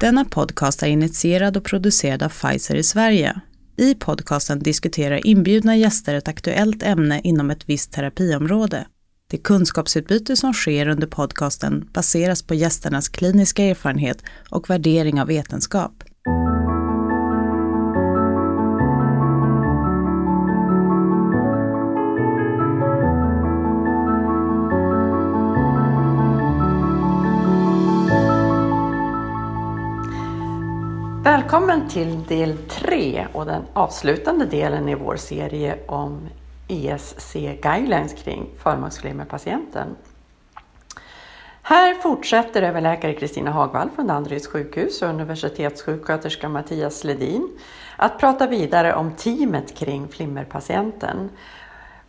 Denna podcast är initierad och producerad av Pfizer i Sverige. I podcasten diskuterar inbjudna gäster ett aktuellt ämne inom ett visst terapiområde. Det kunskapsutbyte som sker under podcasten baseras på gästernas kliniska erfarenhet och värdering av vetenskap. Välkommen till del 3 och den avslutande delen i vår serie om ESC Guidelines kring förmaksflimmerpatienten. Här fortsätter överläkare Kristina Hagvall från Danderyds sjukhus och universitetssjuksköterska Mattias Ledin att prata vidare om teamet kring flimmerpatienten.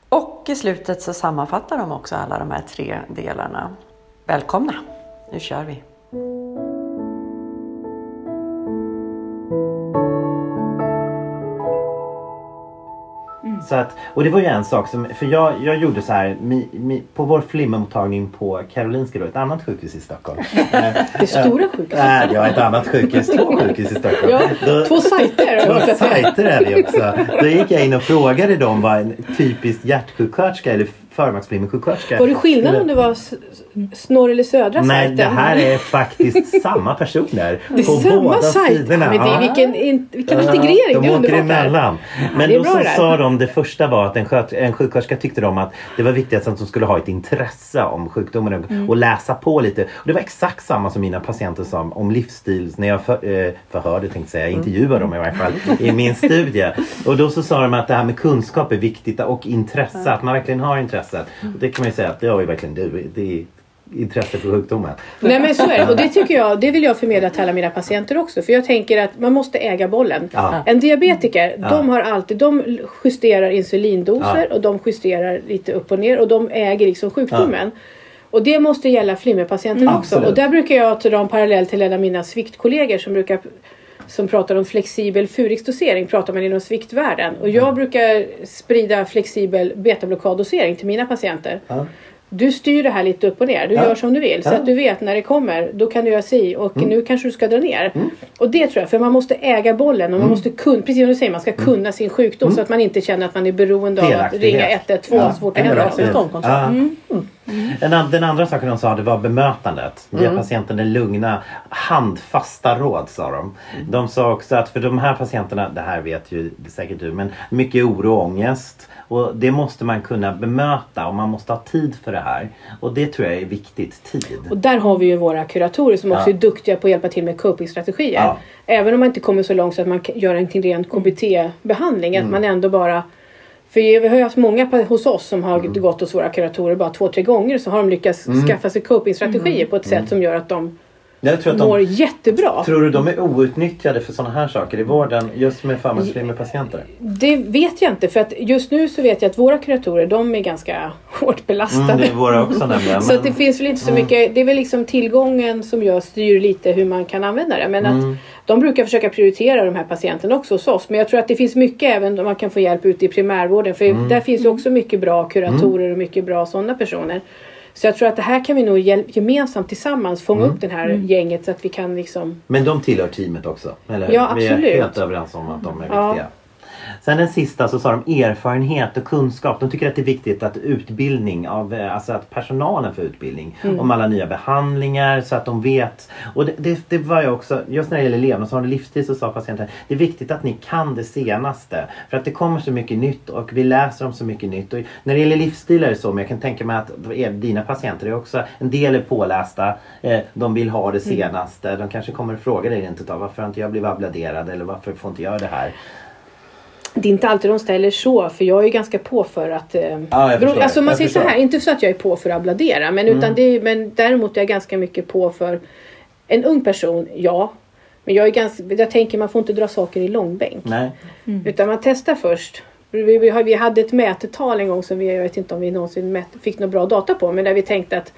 Och i slutet så sammanfattar de också alla de här tre delarna. Välkomna! Nu kör vi! Så att, och det var ju en sak som, för jag, jag gjorde så här mi, mi, på vår flimmermottagning på Karolinska då, ett annat sjukhus i Stockholm. det stora sjukhuset? Nej, ja ett annat sjukhus, två sjukhus i Stockholm. Ja, då, två sajter. Två sajter är det också. Då gick jag in och frågade dem vad en typisk hjärtsjuksköterska eller förmaksflimmersjuksköterska. Var det skillnad om det var Snorr eller Södra Nej, sajten? det här är faktiskt samma personer. Det är på samma båda sajt. sidorna. Men det vilken, in, vilken integrering. De det åker emellan. Men det är då så sa de, det första var att en, sköt, en sjuksköterska tyckte de att det var viktigt att de skulle ha ett intresse om sjukdomen och, Mm. och läsa på lite. Och det var exakt samma som mina patienter sa om livsstil när jag för, eh, förhörde, tänkte säga, Mm. intervjuade dem i varje fall i min studie. Och då så sa de att det här med kunskap är viktigt och intresse, att man verkligen har intresset. Och det kan man ju säga att det har ju verkligen du. Det är intresse för sjukdomen. Nej men så är det. Och det tycker jag, det vill jag förmedla till alla mina patienter också. För jag tänker att man måste äga bollen. Ja. En diabetiker, Ja. de har alltid, de justerar insulindoser Ja. och de justerar lite upp och ner och de äger liksom sjukdomen. Och det måste gälla flimmerpatienterna Mm, också. absolut. Och där brukar jag dra en parallell till en av mina sviktkollegor som brukar som pratar om flexibel furixdosering pratar man inom sviktvärlden. Och jag brukar sprida flexibel betablockad-dosering till mina patienter. Ja. Du styr det här lite upp och ner. Du Ja. gör som du vill. Så Ja. Mm. att du vet när det kommer. Då kan du göra si och nu kanske du ska dra ner. Och det tror jag. För man måste äga bollen och man Mm. måste kunna, precis som du säger, man ska kunna sin sjukdom. Så att man inte känner att man är beroende av att ringa 112 Ja. så fort det Ja, Mm. Den, an- den andra saken de sa det var bemötandet. Ge patienten det lugna, handfasta råd sa de. De sa också att för de här patienterna, det här vet ju säkert du, men mycket oro och ångest. Och det måste man kunna bemöta och man måste ha tid för det här. Och det tror jag är viktigt, tid. Och där har vi ju våra kuratorer som också Ja. är duktiga på att hjälpa till med copingstrategier. Ja. Även om man inte kommer så långt så att man göra en till ren KBT-behandling. Mm. Att man ändå bara för vi har ju haft många hos oss som har Mm. gått hos våra kuratorer bara två, tre gånger så har de lyckats skaffa sig copingstrategier på ett sätt som gör att de Jag tror att mår de, jättebra. tror du de är outnyttjade för sådana här saker i vården just med förmaksflimmerpatienter? Det vet jag inte för att just nu så vet jag att våra kuratorer de är ganska hårt belastade. Mm, det är våra också nämligen. Så att det finns väl inte så mycket, det är väl liksom tillgången som jag styr lite hur man kan använda det. Men Mm. att de brukar försöka prioritera de här patienterna också hos oss. Men jag tror att det finns mycket även om man kan få hjälp ute i primärvården. För Mm. där finns ju också mycket bra kuratorer och mycket bra sådana personer. Så jag tror att det här kan vi nog gemensamt tillsammans fånga Mm. upp det här gänget så att vi kan liksom Men de tillhör teamet också? Eller? Ja, Vi är absolut. helt överens om att de är Ja. Sen den sista så sa de erfarenhet och kunskap. De tycker att det är viktigt att utbildning av, eh, alltså att personalen får utbildning Mm. om alla nya behandlingar så att de vet. Och det, det, det var ju också, just när det gäller levnadsvanor och livsstil så sa patienten det är viktigt att ni kan det senaste. För att det kommer så mycket nytt och vi läser om så mycket nytt. Och när det gäller livsstil är det så men jag kan tänka mig att dina patienter är också, en del är pålästa, eh, de vill ha det Mm. senaste. De kanske kommer fråga dig rent utav varför har inte jag blivit abladerad eller varför får inte jag det här? Det är inte alltid de ställer så för jag är ganska på för att... Eh, bero- förstår. alltså man Jag säger så förstår. här, inte så att jag är på för att abladera men, utan det är, men däremot är jag ganska mycket på för en ung person, ja. Men jag är ganska, jag tänker man får inte dra saker i långbänk. Nej. Utan man testar först. Vi, vi, vi hade ett mätetal en gång som vi, jag vet inte om vi någonsin mät, fick några bra data på, men där vi tänkte att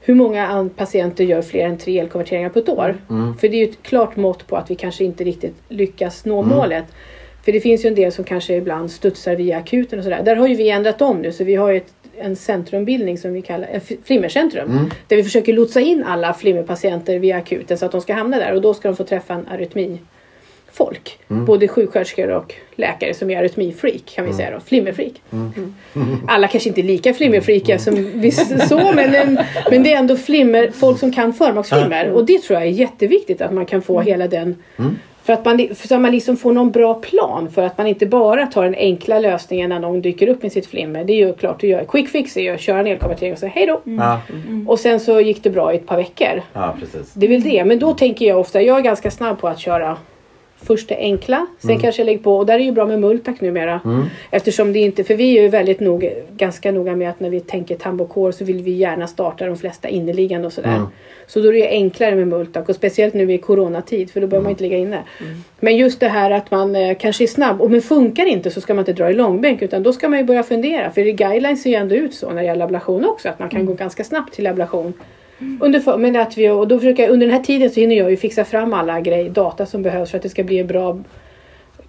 hur många patienter gör fler än tre elkonverteringar på ett år? För det är ju ett klart mått på att vi kanske inte riktigt lyckas nå målet. För det finns ju en del som kanske ibland studsar via akuten och sådär. Där har ju vi ändrat om nu så vi har ju ett en centrumbildning som vi kallar ett flimmercentrum. Där vi försöker lotsa in alla flimmerpatienter via akuten så att de ska hamna där och då ska de få träffa en arytmi folk. Både sjuksköterskor och läkare som är arytmifreak kan vi säga då. Flimmerfreak. Alla kanske inte är lika flimmerfreaka som vissa så men, men det är ändå flimmer, folk som kan förmaksflimmer. Och det tror jag är jätteviktigt att man kan få hela den för att man, så att man liksom får någon bra plan för att man inte bara tar den enkla lösningen när någon dyker upp med sitt flimmer. Det är ju klart att göra. Quick fix är ju att köra en elkonvertering och säga hej då. Ja, Och sen så gick det bra i ett par veckor. ja precis. Det är väl det. Men då tänker jag ofta, jag är ganska snabb på att köra först det enkla, sen Mm. kanske jag lägger på och där är ju bra med Multac numera. Eftersom det inte, för vi är ju väldigt noga, ganska noga med att när vi tänker tandvårdskår så vill vi gärna starta de flesta inneliggande och sådär. Mm. Så då är det ju enklare med Multac och speciellt nu i coronatid för då behöver man inte ligga inne. Men just det här att man eh, kanske är snabb och men funkar inte så ska man inte dra i långbänk utan då ska man ju börja fundera för i guidelines ser ju ändå ut så när det gäller ablation också att man kan gå ganska snabbt till ablation. Under, för, men att vi, och då försöker jag, under den här tiden så hinner jag ju fixa fram alla grejer, data som behövs för att det ska bli en bra,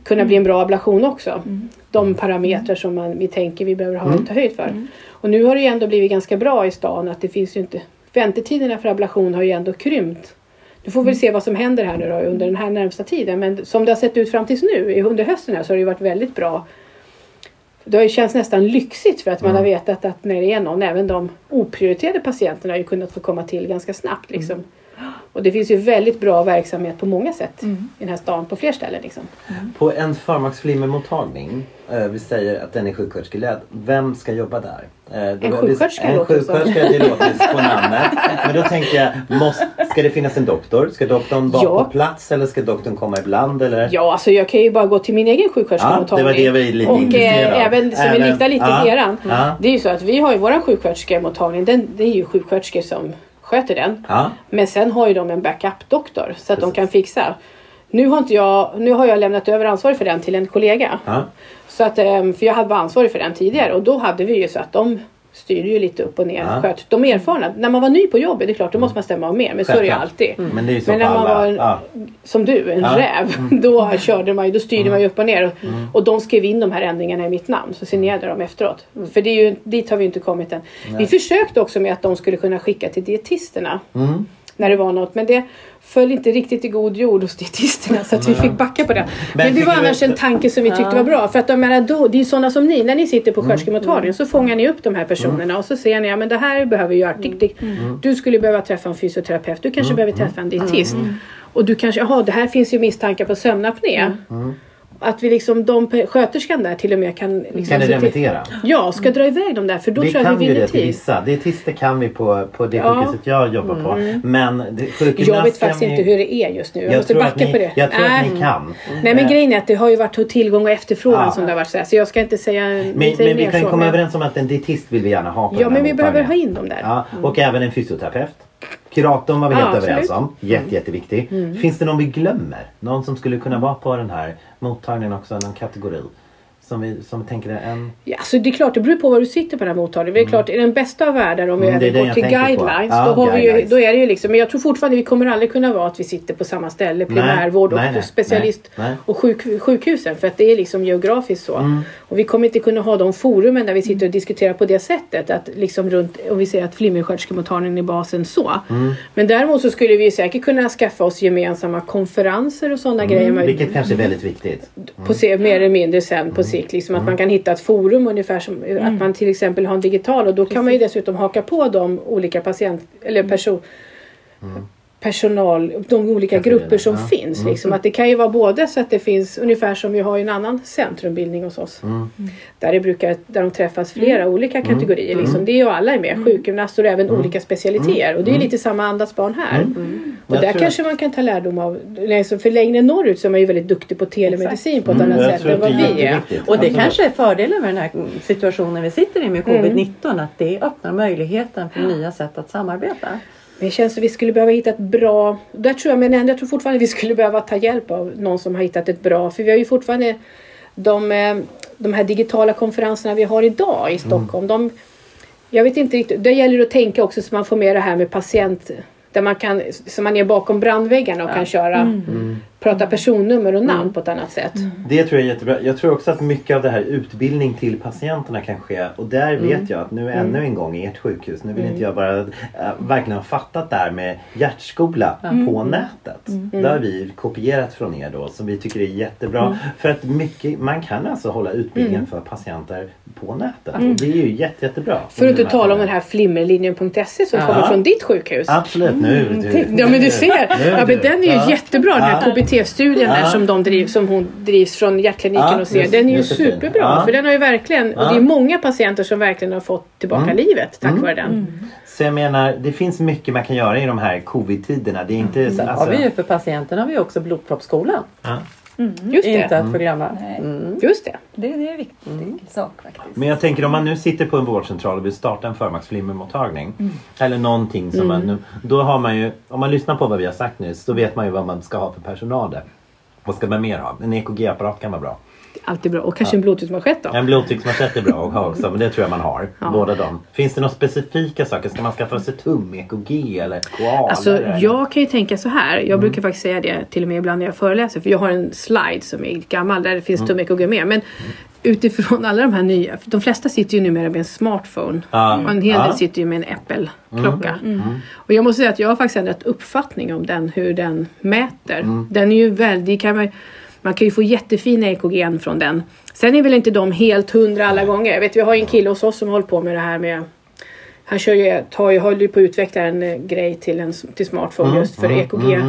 kunna bli en bra ablation också. De parametrar som man, vi tänker vi behöver ha ta höjd för. Och nu har det ju ändå blivit ganska bra i stan att det finns ju inte, väntetiderna för ablation har ju ändå krympt. Nu får vi se vad som händer här nu då under den här närmsta tiden. Men som det har sett ut fram tills nu, under hösten här, så har det ju varit väldigt bra. Det har ju känts nästan lyxigt för att man har vetat att när det är någon, även de oprioriterade patienterna har ju kunnat få komma till ganska snabbt. Liksom. Och det finns ju väldigt bra verksamhet på många sätt i den här stan, på fler ställen. Liksom. På en förmaksflimmermottagning, eh, vi säger att den är sjuksköterskeledd. Vem ska jobba där? Eh, En sjuksköterska En sjuksköterska, det låter på namnet. Men då tänker jag, måste, ska det finnas en doktor? Ska doktorn vara Ja. på plats eller ska doktorn komma ibland? Eller? Ja, alltså jag kan ju bara gå till min egen sjuksköterskemottagning. Ja, det var det vi lite Och eh, även som Även- vi liknar lite ja, eran. ja. Det är ju så att vi har ju våran sjuksköterskemottagning. Den, det är ju sjuksköterskor som sköter den. Ja, Men sen har ju de en backup-doktor så att de Precis. kan fixa. Nu har, inte jag, nu har jag lämnat över ansvaret för den till en kollega. ja. Så att, ehm, för jag hade var ansvarig för den tidigare och då hade vi ju så att de styrde ju lite upp och ner. Ja. Sköt. De är erfarna. När man var ny på jobbet, det är klart, då måste man stämma av mer. Men så är det Självklart. alltid. Men det Men när man var- Ja. Som du, en Ja. räv. Då körde man ju, då styrde man ju upp och ner. Och de skrev in de här ändringarna i mitt namn. Så signerade de efteråt. För det är ju, dit har vi inte kommit än. Vi försökte också med att de skulle kunna skicka till dietisterna. Mm. När det var något. Men det föll inte riktigt i god jord hos dietisterna. Så att vi fick backa på det. Men, det var annars en tanke som vi tyckte var bra. För att jag menar, då, det är sådana som ni. När ni sitter på sköterskemottagningen så fångar ni upp de här personerna. Och så ser ni, ja men det här behöver göra. Tick, tick. Du skulle behöva träffa en fysioterapeut. Du kanske behöver träffa en dietist. Och du kanske, jaha det här finns ju misstankar på sömnapné. Att vi liksom, de sköterskan där till och med kan... Liksom, Kan ni remittera? Ja, ska dra iväg dem där. För då Vi tror jag kan vi ju vinner det till tid. vissa. Dietister kan vi på, på det Ja. Mm. sjukhuset jag jobbar på. Men det, sjukgymnast Jag vet faktiskt kan inte vi- hur det är just nu. Jag, Jag måste backa att ni, på det. jag tror att Nej. ni kan. Nej men Eh, grejen är att det har ju varit tillgång och efterfrågan Ja. som det har varit så, här. så jag ska inte säga Men, men vi kan ju så, komma men- överens om att en dietist vill vi gärna ha på Ja men vi behöver ha in dem där. Ja, och även en fysioterapeut. Kuratorn var vi helt absolut. överens om. Jätte, jätteviktig. Finns det någon vi glömmer? Någon som skulle kunna vara på den här mottagningen också? Någon kategori? Som vi som tänker är en... Ja, så det är klart, det beror på var du sitter på den här mottagningen. Det är klart, i den bästa av världar om vi Mm, går till guidelines, Ja, då, har vi ju, guidelines. då är det ju liksom, men jag tror fortfarande vi kommer aldrig kunna vara att vi sitter på samma ställe, primärvård och nej, nej, specialist nej, nej. och sjuk, sjukhusen, för att det är liksom geografiskt så. Mm. Och vi kommer inte kunna ha de forumen där vi sitter och diskuterar på det sättet, att liksom runt, och vi säger att flimmersköterskemottagningen är basen så. Mm. Men däremot så skulle vi säkert kunna skaffa oss gemensamma konferenser och sådana grejer. Mm, med- vilket kanske är väldigt viktigt. på se, mer eller mindre sen Mm. på sikt. Liksom, att man kan hitta ett forum ungefär som att man till exempel har en digital och då kan man ju dessutom haka på de olika patient eller person personal, de olika grupper som Mm. ja. finns. Mm. Liksom. Att det kan ju vara både så att det finns ungefär som vi har i en annan centrumbildning hos oss. Mm. Där, det brukar, där de träffas flera olika kategorier. Mm. Liksom. Det är ju alla är med. Sjukgymnaster och även olika specialiteter. Och det är lite samma andas barn här. Och Mm. Där kanske man kan ta lärdom av. Liksom, för längre norrut så är man ju väldigt duktig på telemedicin på ett Mm, annat sätt än vad vi är. Och det Absolut. kanske är fördelen med den här situationen vi sitter i med Mm. covid-19. Att det öppnar möjligheten för nya sätt att samarbeta. Men det känns som vi skulle behöva hitta ett bra... Där tror jag, men ändå, jag tror fortfarande vi skulle behöva ta hjälp av någon som har hittat ett bra... För vi har ju fortfarande de, eh, de här digitala konferenserna vi har idag i Stockholm. De, jag vet inte riktigt. Det gäller att tänka också så man får med det här med patient... Där man kan, så man är bakom brandväggarna och kan köra prata personnummer och namn på ett annat sätt. Det tror jag är jättebra. Jag tror också att mycket av det här utbildning till patienterna kan ske. Och där vet jag att nu ännu en gång i ert sjukhus, nu vill inte jag bara äh, verkligen ha fattat det här med hjärtskola på nätet. Det har vi kopierat från er då som vi tycker är jättebra. För att mycket, man kan alltså hålla utbildningen för patienter på nätet. Och det är ju jätte, jättebra. För att inte tala om den här flimmerlinjen.se som Ja. kommer från ditt sjukhus. Absolut, nu. du- Ja men du ser, ja, men den är ju Ja. jättebra den här Ja. KBT-studien där som, de driv, som hon drivs från hjärtkliniken Ja, och ser. Den är ju superbra Ja. för den har ju verkligen, och det är många patienter som verkligen har fått tillbaka livet tack vare den. Så jag menar, det finns mycket man kan göra i de här covid-tiderna. Det är inte så, har alltså, vi ju för patienterna har vi också blodproppsskolan. Ja. Just Inte det, att förglömma. Nej. Mm. just det. Det, det är en viktig sak faktiskt. Men jag tänker om man nu sitter på en vårdcentral och vill starta en förmaksflimmermottagning. Eller någonting som man nu, Då har man ju, om man lyssnar på vad vi har sagt nyss, då vet man ju vad man ska ha för personal där. Vad ska man mer ha? En EKG-apparat kan vara bra. Alltid bra. Och kanske en blodtrycksmanschett då. En blodtrycksmanschett är bra att ha också, men det tror jag man har. Ja. Båda de. Finns det några specifika saker? Ska man skaffa sig tum-EKG eller koala? Alltså eller? jag kan ju tänka så här. Jag brukar faktiskt säga det till och med ibland när jag föreläser. För jag har en slide som är gammal där det finns tum-EKG med. Men utifrån alla de här nya. De flesta sitter ju numera med en smartphone. Ja. Och en hel del Ja. sitter ju med en Apple-klocka. Och jag måste säga att jag har faktiskt ändrat uppfattning om den. Hur den mäter. Den är ju väldigt... Kan man, man kan ju få jättefina EKG från den. Sen är väl inte de helt hundra alla gånger. Jag vet, vi har ju en kille hos oss som håller på med det här med han kör ju, tar ju, håller ju på att utveckla en eh, grej till, en, till smartphone just för EKG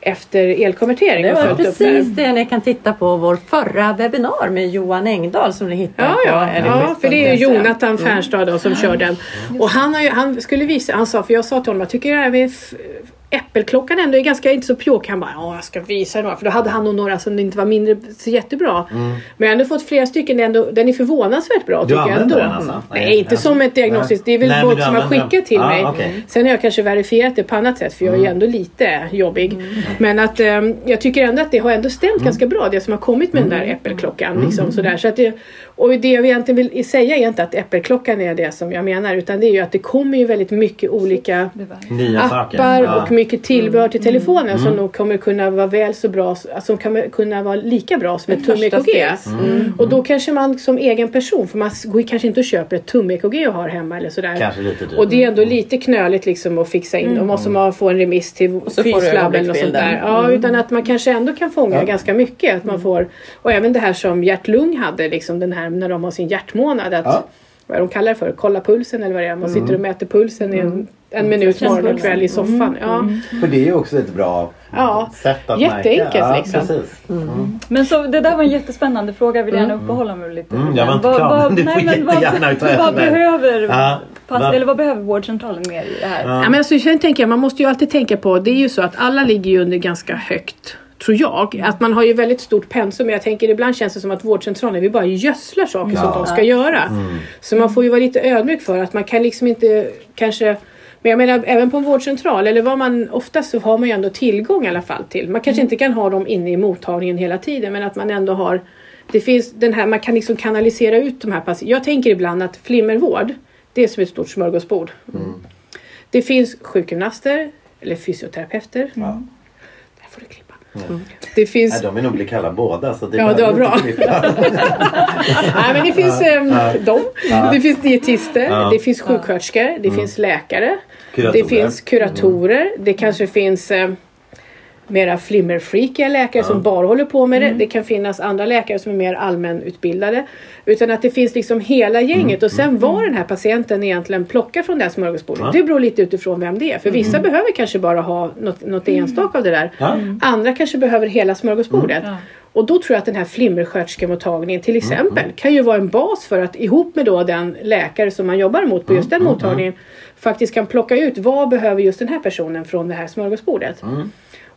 efter elkonvertering. Det var precis det ni kan titta på vår förra webbinar med Johan Engdahl som ni hittar Ja, på ja, ja för det är ju energiskist.se. Jonathan Fernstad då, som kör den. Och han, har ju, han skulle visa, han sa, för jag sa till honom, jag tycker det här med Äppelklockan ändå är ganska, inte så pjåk. Han bara, ja jag ska visa några. För då hade han nog några som inte var mindre så jättebra. Men jag har ändå fått flera stycken, är ändå, den är förvånansvärt bra Du tycker jag använder ändå. den alltså? Nej, Nej, inte alltså. som ett diagnostiskt. Det är väl Nej, folk du som har använder den. skickat till Ja, mig. okej. Sen har jag kanske verifierat det på annat sätt för jag är ju ändå lite jobbig. Men att ehm, jag tycker ändå att det har ändå stämt ganska bra det som har kommit med den där äppelklockan. Liksom, sådär. Så att det, och det jag egentligen vill säga är inte att äppelklockan är det som jag menar utan det är ju att det kommer ju väldigt mycket olika Nya saker. appar Ja. och mycket tillbehör till telefonen som nog kommer kunna vara väl så bra, som kan kunna vara lika bra som ett tum-EKG. Mm. Och då kanske man som egen person, för man går kanske inte och köper ett tum-EKG och har hemma eller sådär. Kanske lite dyrt. Och det är ändå lite knöligt liksom att fixa in. Då måste man få en remiss till så får du fyslabb eller något sånt där. Ja, utan att man kanske ändå kan fånga ganska mycket. Att man får, och även det här som hjärt-lung hade, liksom den här när de har sin hjärtmånad. Att, Ja. Vad de kallar det för, kolla pulsen eller vad det är. Man sitter och mäter pulsen i en, en minut morgon och kväll i soffan. Ja, För det är ju också ett bra Ja, sätt att jätteenkelt märka. Liksom. Precis. Men så det där var en jättespännande fråga. Jag vill gärna uppehålla mig lite Mm, jag var inte klar, men du får jättegärna ta vad, vad över. behöver Ja, pass, eller vad behöver vårdcentralen mer i det här? Ja. Ja, men alltså, sen tänker jag, man måste ju alltid tänka på, det är ju så att alla ligger ju under ganska högt tror jag. Att man har ju väldigt stort pensum. Men jag tänker ibland känns det som att vårdcentralen vi bara gödslar saker som de ska göra. Så man får ju vara lite ödmjuk för att man kan liksom inte kanske men jag menar även på en vårdcentral eller vad man oftast så har man ju ändå tillgång i alla fall till. Man kanske inte kan ha dem inne i mottagningen hela tiden men att man ändå har det finns den här, man kan liksom kanalisera ut de här patienterna. Jag tänker ibland att flimmervård, det är som ett stort smörgåsbord. Det finns sjukgymnaster eller fysioterapeuter. Ja. Det här får du klippa. Det finns Nej, de vill nog bli kalla båda. Så det Ja, det var bra. Nej, men det finns ehm, dem. Det finns dietister, Ja. det finns sjuksköterskor, det finns läkare. Kuratorer. Det finns kuratorer. Det kanske finns eh, mera flimmerfreakiga läkare som bara håller på med det. Det kan finnas andra läkare som är mer allmänutbildade. Utan att det finns liksom hela gänget. Och sen var den här patienten egentligen plockar från det här smörgåsbordet. Ja. Det beror lite utifrån vem det är. För vissa behöver kanske bara ha något, något enstaka av det där. Ja. Andra kanske behöver hela smörgåsbordet. Och då tror jag att den här flimmersköterskemottagningen till exempel kan ju vara en bas för att ihop med då den läkare som man jobbar mot på just den mottagningen faktiskt kan plocka ut vad behöver just den här personen från det här smörgåsbordet.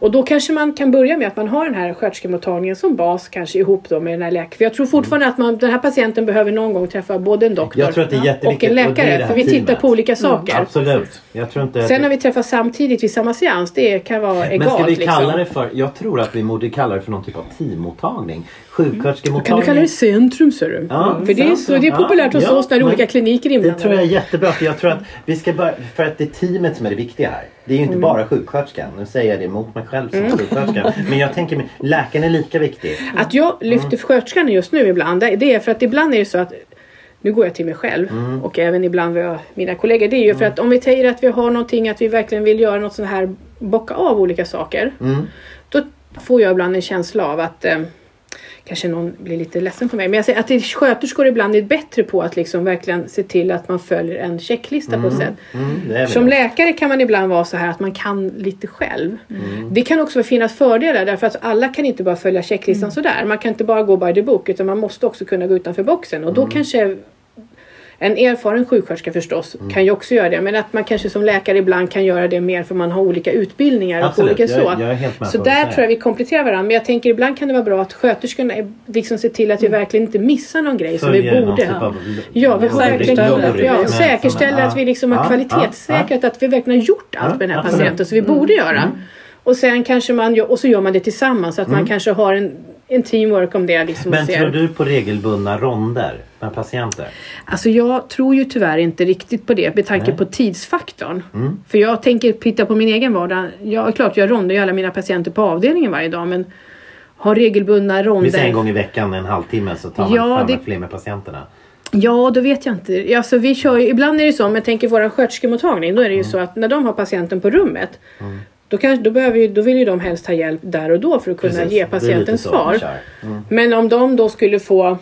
Och då kanske man kan börja med att man har den här sköterskemottagningen som bas kanske ihop då med den här läkaren. För jag tror fortfarande att man, den här patienten behöver någon gång träffa både en doktor och en och läkare. här för vi tittar teamet. på olika saker. Absolut. Jag tror inte... Sen när vi träffas samtidigt vid samma seans, det kan vara egalt. Men ska vi kalla liksom. det för... Jag tror att vi borde kalla det för någon typ av teammottagning. Kan du Sjuksköterskemottagning. kalla det centrum ser du? Ja, för det är, så, det är centrum. populärt hos Ja, oss när men olika kliniker är Det tror jag är inblandade. jättebra. För jag tror att vi ska bara... För att det är teamet som är det viktiga här. Det är ju inte bara sjuksköterskan. Nu säger jag det emot mig själv som sjuksköterska. Men jag tänker läkaren är lika viktig. Att jag lyfter sköterskan just nu ibland, det är för att ibland är det så att nu går jag till mig själv och även ibland jag, mina kollegor. Det är ju för att om vi säger att vi har någonting, att vi verkligen vill göra något sånt här, bocka av olika saker. Då får jag ibland en känsla av att eh, Kanske någon blir lite ledsen på mig. Men jag säger att det, sköterskor ibland är bättre på att liksom verkligen se till att man följer en checklista på ett sätt. Mm, Som läkare kan man ibland vara så här att man kan lite själv. Det kan också finnas fördelar därför att alla kan inte bara följa checklistan sådär. Man kan inte bara gå by the book utan man måste också kunna gå utanför boxen och då kanske en erfaren sjuksköterska förstås kan ju också göra det men att man kanske som läkare ibland kan göra det mer för man har olika utbildningar och Absolut, olika jag- så. jag är helt med så där tror jag vi kompletterar varandra men jag tänker ibland kan det vara bra att sköterskorna är- liksom ser till att vi verkligen inte missar någon grej som vi borde. typ av Ja, vi säkerställer, ja, att vi liksom har kvalitetssäkrat att vi verkligen har gjort allt med den här patienten som vi borde göra. Och sen kanske man gör, och så gör man det tillsammans så att man kanske har en, en teamwork om det. Liksom, Men tror du på regelbundna ronder med patienter? Alltså jag tror ju tyvärr inte riktigt på det med tanke Nej. på tidsfaktorn. Mm. För jag tänker titta på min egen vardag. Jag klart jag rondar ju alla mina patienter på avdelningen varje dag men har regelbundna ronder. Vi säger en gång i veckan en halvtimme så tar man Ja, fram det- fler med patienterna. Ja, då vet jag inte. Alltså, vi kör ju, ibland är det så, om jag tänker vår sköterskemottagning, då är det ju så att när de har patienten på rummet då, kan, då, behöver ju, då vill ju de helst ha hjälp där och då för att kunna Precis, ge patienten svar. Mm. Men om de då skulle få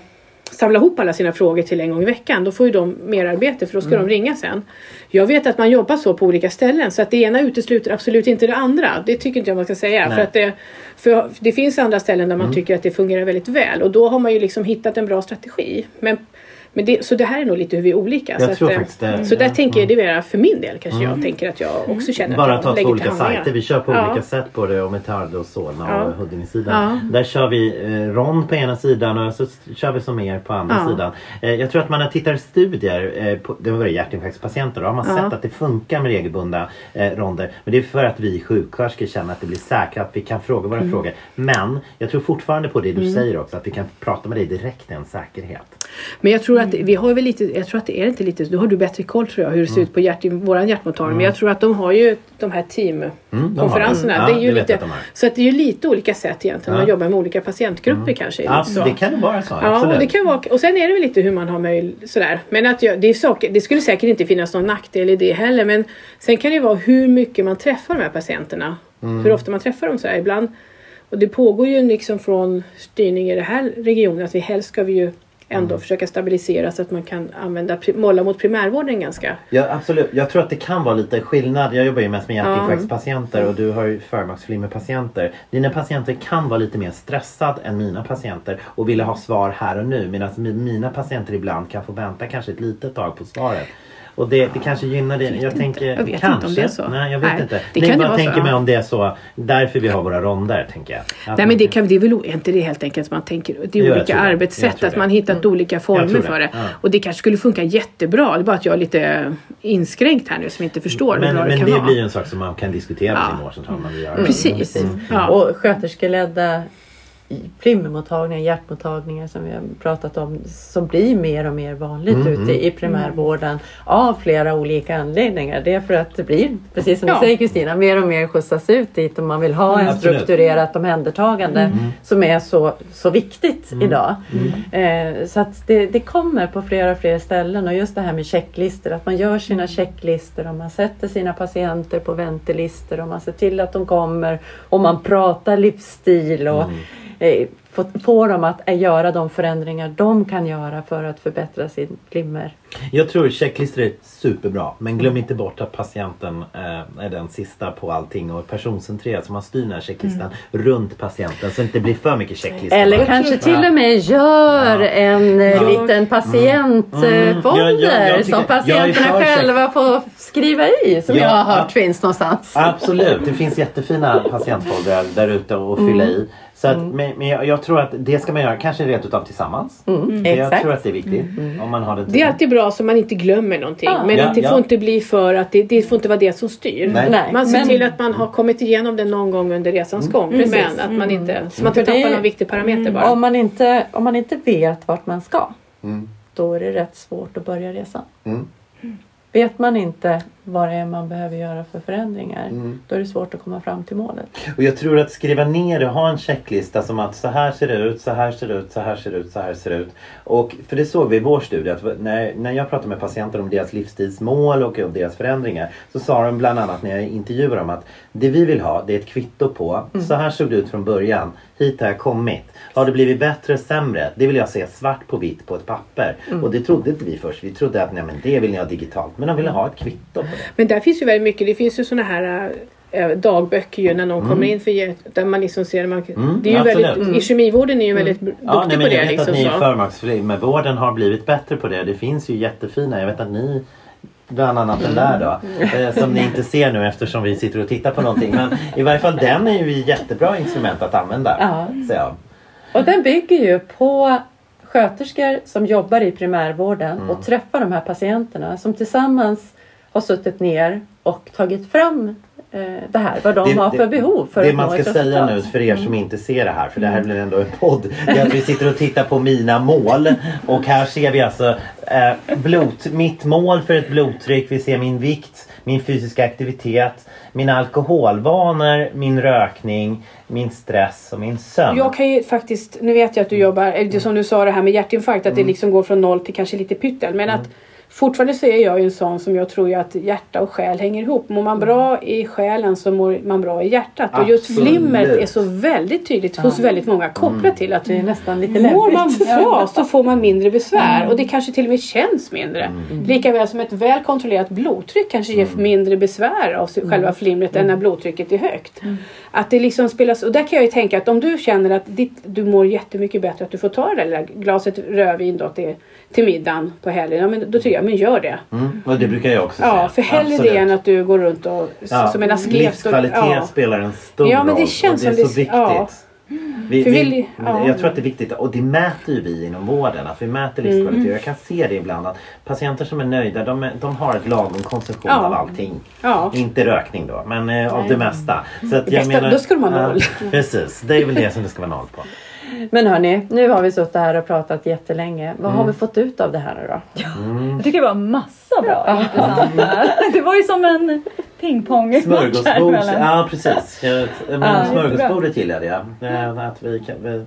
samla ihop alla sina frågor till en gång i veckan då får ju de mer arbete för då ska Mm. de ringa sen. Jag vet att man jobbar så på olika ställen så att det ena utesluter absolut inte det andra. Det tycker inte jag man ska säga. Nej. För, att det, för det finns andra ställen där man Mm. tycker att det fungerar väldigt väl och då har man ju liksom hittat en bra strategi. Men, men det, så det här är nog lite hur vi är olika. Jag så tror att, eh, faktiskt det. Så där Ja, tänker jag, mm. det är för min del kanske jag tänker att jag också känner Bara att ta jag två olika sajter. Vi kör på Ja. olika sätt på det. Om vi tar då Solna Ja. och Huddinge-sidan. Ja. Där kör vi eh, rond på ena sidan och så kör vi som er på andra Ja. sidan. Eh, jag tror att man har tittat i studier, eh, på, det har varit hjärtinfarktspatienter, då har man Ja. sett att det funkar med regelbundna eh, ronder. Men det är för att vi sjuksköterskor känner att det blir säkert, att vi kan fråga våra Mm. frågor. Men jag tror fortfarande på det du säger också, att vi kan prata med dig direkt, är en säkerhet. Men jag tror att vi har väl lite, jag tror att det är inte lite, då har du bättre koll tror jag hur det ser ut på hjärt, våran hjärtmottagning. Men jag tror att de har ju de här teamkonferenserna. Mm, det är ju det lite, att de. Så att det är ju lite olika sätt egentligen. Man jobbar med olika patientgrupper kanske. Ja, så. det kan ju vara så. Ja, absolut. och, det kan vara, och sen är det väl lite hur man har möjlighet sådär. Men att jag, det, är saker, det skulle säkert inte finnas någon nackdel i det heller. Men sen kan det vara hur mycket man träffar de här patienterna. Mm. Hur ofta man träffar dem sådär. Ibland, och det pågår ju liksom från styrning i den här regionen att vi helst ska vi ju ändå Mm. försöka stabilisera så att man kan använda, måla mot primärvården ganska. Ja absolut. Jag tror att det kan vara lite skillnad. Jag jobbar ju mest med hjärtinfarktspatienter och du har ju förmaksflimmerpatienter. Dina patienter kan vara lite mer stressad än mina patienter och vilja ha svar här och nu. Medan mi- mina patienter ibland kan få vänta kanske ett litet tag på svaret. Och det, det kanske gynnar det. Jag, tänker Jag vet inte kanske. om det är så. Nej jag vet Nej, inte. det Nej, kan bara vara så, tänker mig ja. om det är så. Därför vi har våra ronder tänker jag. Att Nej men det, kan, det är väl inte det helt enkelt att man tänker det Jo, är jag olika det. Jag arbetssätt, att det. man hittat olika former det. för det. Ja. Och det kanske skulle funka jättebra. Det är bara att jag är lite inskränkt här nu som inte förstår hur men bra det men kan det vara. blir ju en sak som man kan diskutera Ja. sin vårdcentral. göra. Precis. Mm. Ja. Och sköterskeledda flimmermottagningar, hjärtmottagningar som vi har pratat om som blir mer och mer vanligt Mm, ute i primärvården av flera olika anledningar. Det är för att det blir, precis som Ja. du säger Kristina, mer och mer skjutsas ut dit och man vill ha en Mm, Absolut. strukturerat omhändertagande som är så, så viktigt idag. Eh, så att det, det kommer på flera fler ställen och just det här med checklistor, att man gör sina checklistor och man sätter sina patienter på väntelistor och man ser till att de kommer och man pratar livsstil och eh, får, får dem att eh, göra de förändringar de kan göra för att förbättra sin flimmer. Jag tror checklistor är superbra. Men glöm inte bort att patienten eh, är den sista på allting och personcentrerad. Så man styr den här checklistan runt patienten så det inte blir för mycket checklistor. Eller kanske till och med gör Ja. en eh, Ja. liten patientfolder Mm. Tycker- som patienterna själva får skriva i som Ja, jag har hört finns någonstans. Absolut, det finns jättefina patientfoldrar där ute att fylla i. Så att, men men jag, jag tror att det ska man göra kanske rent utav tillsammans. Mm, Jag exakt. tror att det är viktigt. Om man har det Det är alltid bra så man inte glömmer någonting. Ja. Men Ja, det ja. får inte bli för att det, det får inte vara det som styr. Nej. Nej, Man ser men- till att man har kommit igenom det någon gång under resans gång. Precis. Men att man inte, så man inte det- tappar någon viktig parameter bara. Om man, inte, om man inte vet vart man ska Mm. då är det rätt svårt att börja resan. Mm. Vet man inte vad det är man behöver göra för förändringar. Mm. Då är det svårt att komma fram till målet. Och jag tror att skriva ner det, ha en checklista som att så här ser det ut, så här ser det ut, så här ser det ut, så här ser det ut. Och för det såg vi i vår studie att när, när jag pratade med patienter om deras livsstilsmål och om deras förändringar så sa de bland annat när jag intervjuade dem att det vi vill ha det är ett kvitto på så här såg det ut från början, hit har jag kommit. Har det blivit bättre, sämre? Det vill jag se svart på vitt på ett papper. Och det trodde inte vi först. Vi trodde att nej, men det vill ni ha digitalt. Men de ville ha ett kvitto på det. Men där finns ju väldigt mycket. Det finns ju såna här äh, dagböcker ju när någon kommer in för där man liksom ser man, Mm, det är ju absolut. väldigt, I kemivården är ju väldigt duktig Ja, nej, på men det. jag vet Liksom, att ni i så. förmaksvården har blivit bättre på det. Det finns ju jättefina. Jag vet att ni Bland annat den där då. Eh, som ni inte ser nu eftersom vi sitter och tittar på någonting. Men i varje fall den är ju ett jättebra instrument att använda. Ja. Så jag. Och den bygger ju på sköterskor som jobbar i primärvården Mm. och träffar de här patienterna som tillsammans har suttit ner och tagit fram eh, det här, vad de Det- har det- för behov för Det man ska säga nu för er som inte ser det här, för det här blir ändå en podd. Det är att vi sitter och tittar på mina mål. Och här ser vi alltså eh, blod, mitt mål för ett blodtryck. Vi ser min vikt, min fysiska aktivitet, mina alkoholvanor, min rökning, min stress och min sömn. Jag kan ju faktiskt, nu vet jag att du jobbar, eller det som du sa det här med hjärtinfarkt, att det liksom går från noll till kanske lite pyttel. Men att fortfarande så är jag ju en sån som jag tror ju att hjärta och själ hänger ihop. Mår man bra i själen så mår man bra i hjärtat. Och just Absolut. flimret är så väldigt tydligt hos väldigt många kopplat till att Det är nästan lite Mår man läbbigt. bra så får man mindre besvär och det kanske till och med känns mindre. Likaväl som ett väl kontrollerat blodtryck kanske ger mindre besvär av själva flimret än när blodtrycket är högt. Att det liksom spelas, och där kan jag ju tänka att om du känner att ditt, du mår jättemycket bättre att du får ta det där lilla glaset rödvin då till, till middagen på helgen. Ja, men då tycker jag, men gör det. Mm, och det brukar jag också säga. Ja, för hellre Absolut. det än att du går runt och Ja, som en asket. Livskvalitet och, ja. spelar en stor Ja, men det roll känns och det är som så det- viktigt. ja. Vi, vi, vill- ja. Jag tror att det är viktigt och det mäter ju vi inom vården. Att vi mäter livskvalitet. Mm. Jag kan se det ibland att patienter som är nöjda de, de har ett lagom konsumtion Ja. av allting. Ja. Inte rökning då men eh, av det mesta. Så att Det jag bästa- då ska de ha Ja, noll. precis, det är väl det som det ska vara noll på. Men hörni, nu har vi suttit här och pratat jättelänge. Vad Mm. har vi fått ut av det här nu då? Jag tycker det var massa bra intressanta. Det var ju som en pingpongmatch här Smörgåsbord, mellan. ja precis. Jag, men Ja, smörgåsbordet gillade jag. Eh, Att vi,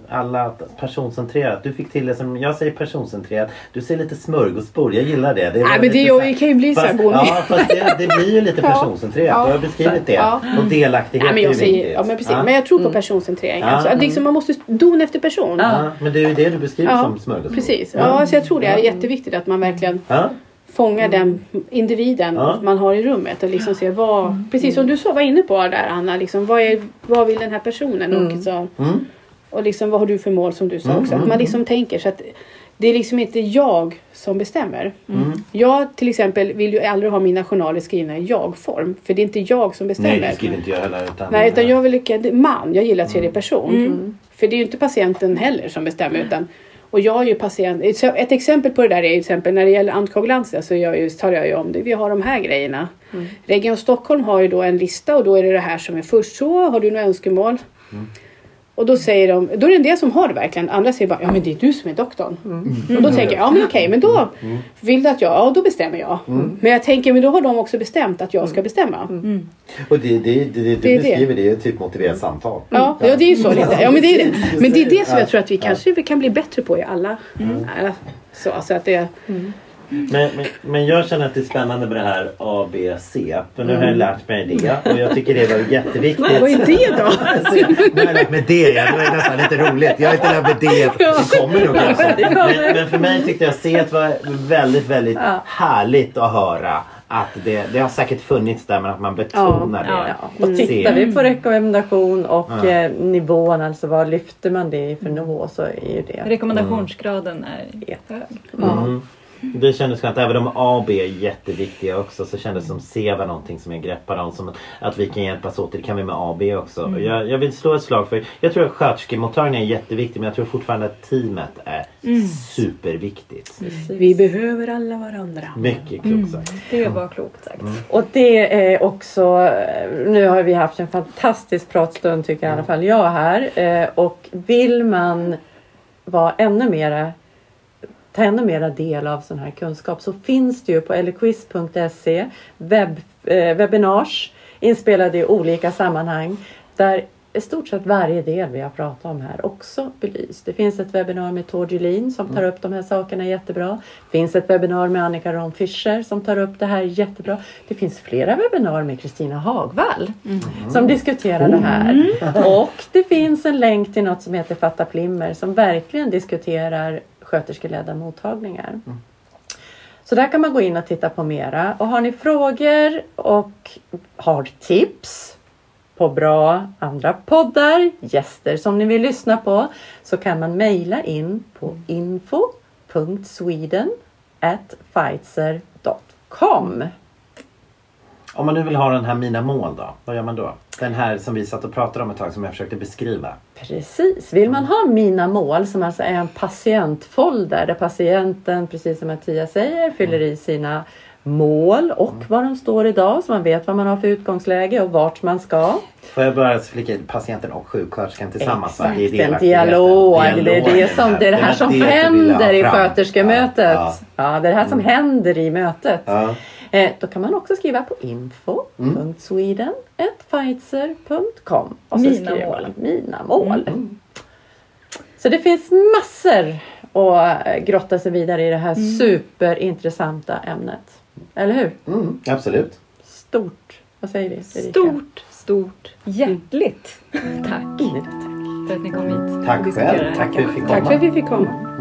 alla personcentrerat. Du fick till det som jag säger personcentrerat. Du säger lite smörgåsbord. Jag gillar det. det Nej, men det, så kan ju bli så här Fast, ja, fast det, det blir ju lite Ja. personcentrerat. Ja. Du har beskrivit det. Ja. Och delaktighet Nej, men är jag säger, viktigt. ja, men, precis. Ja. men jag tror på personcentrering. Ja, Alltså, att mm. liksom, man måste don efter person. Ja, men det är ju det du beskriver Ja, som smörgåsbord. Precis. Ja, så jag tror det är jätteviktigt att man verkligen Ja. fångar den individen Ja. man har i rummet och liksom ser vad, precis som du sa, var inne på där Anna, liksom, vad, är, vad vill den här personen och, så, Mm. och liksom, vad har du för mål som du sa Mm, också. Att mm, man liksom tänker så att det är liksom inte jag som bestämmer. Mm. Jag till exempel vill ju aldrig ha mina journaler skrivna i jag-form. För det är inte jag som bestämmer. Nej, det skulle inte jag heller. Utan, Nej, utan jag vill lika, man. Jag gillar tredje Mm. person. För det är ju inte patienten heller som bestämmer. Utan, och jag är ju patient. ett- exempel på det där är till exempel när det gäller antikoagulantia så jag ju, talar jag ju om det. Vi har de här grejerna. Region Stockholm har ju då en lista och då är det det här som är först. Så, har du några önskemål? Och då säger de, då är det en del som har det verkligen. Andra säger bara, ja men det är du som är doktorn. Och då tänker jag, ja men okej, men då vill du att jag, ja då bestämmer jag. Men jag tänker, men då har de också bestämt att jag ska bestämma. Och det, det, det, det du Det är det. beskriver det är typ motiverat samtal. Ja, ja, det är ju så lite. Ja, men det är det. Men det är det som Ja. jag tror att vi kanske vi kan bli bättre på i alla. alla så, så att det, Men, men, men jag känner att det är spännande med det här A, B, C. För nu har jag lärt mig det och jag tycker det var jätteviktigt. vad är det då? Nu har jag lärt mig det. Ja. Det var nästan lite roligt. Jag har inte lärt mig det. Det kommer nog kanske. Men, men för mig tyckte jag C var väldigt, väldigt härligt att höra. Att det, det har säkert funnits där men att man betonar Ja, det. ja. Och tittar vi på rekommendation och Ja. eh, nivån, alltså vad lyfter man det i för nivå så är ju det. Rekommendationsgraden är hög. Mm. Det kändes skönt. Även om A och B är jätteviktiga också så kändes det som C var någonting som jag greppade om. Som att vi kan hjälpas åt. Det kan vi med A och B också. Och Jag, jag vill slå ett slag för. Jag tror att sköterskemottagningen är jätteviktig men jag tror fortfarande att teamet är superviktigt. vi behöver alla varandra. Mycket klokt sagt. Det var klokt sagt. Och det är också, nu har vi haft en fantastisk pratstund tycker i alla fall jag här. Eh, Och vill man vara ännu mera ta ännu mera del av sån här kunskap så finns det ju på elequiz.se webb, eh, webinars inspelade i olika sammanhang där i stort sett varje del vi har pratat om här också belyst. Det finns ett webbinar med Tord Julin som tar upp de här sakerna jättebra. Det finns ett webbinar med Annika Ron Fischer som tar upp det här jättebra. Det finns flera webbinar med Kristina Hagvall som diskuterar det här. Och det finns en länk till något som heter Fatta Flimmer som verkligen diskuterar sköterskeledda mottagningar. Så där kan man gå in och titta på mera. Och har ni frågor och har tips på bra andra poddar, gäster som ni vill lyssna på så kan man mejla in på info.sweden@pfizer.com. Om man nu vill ha den här Mina mål då, vad gör man då? Den här som vi satt och pratade om ett tag som jag försökte beskriva. Precis. Vill man ha Mina mål som alltså är en patientfolder där patienten, precis som Mattias säger, fyller i sina mål och var de står idag så man vet vad man har för utgångsläge och vart man ska. Får jag bara flika patienten och sjuksköterskan tillsammans? va? Det är en delaktigheten. dialog. Det är det, som, det, är det här som det händer i sköterskemötet. Ja, Ja, det är det här som händer i mötet. ja. Eh, då kan man också skriva på info.sweden.pfizer.com och så Mina skriver mål. man Mina mål. Så det finns massor att eh, grotta sig vidare i det här superintressanta ämnet. Eller hur? Mm, absolut. Stort. Vad säger vi? Erika? Stort, stort, hjärtligt tack Mm. för att ni kom hit. Tack själv. Tack för att vi fick Tack komma. för att vi fick komma.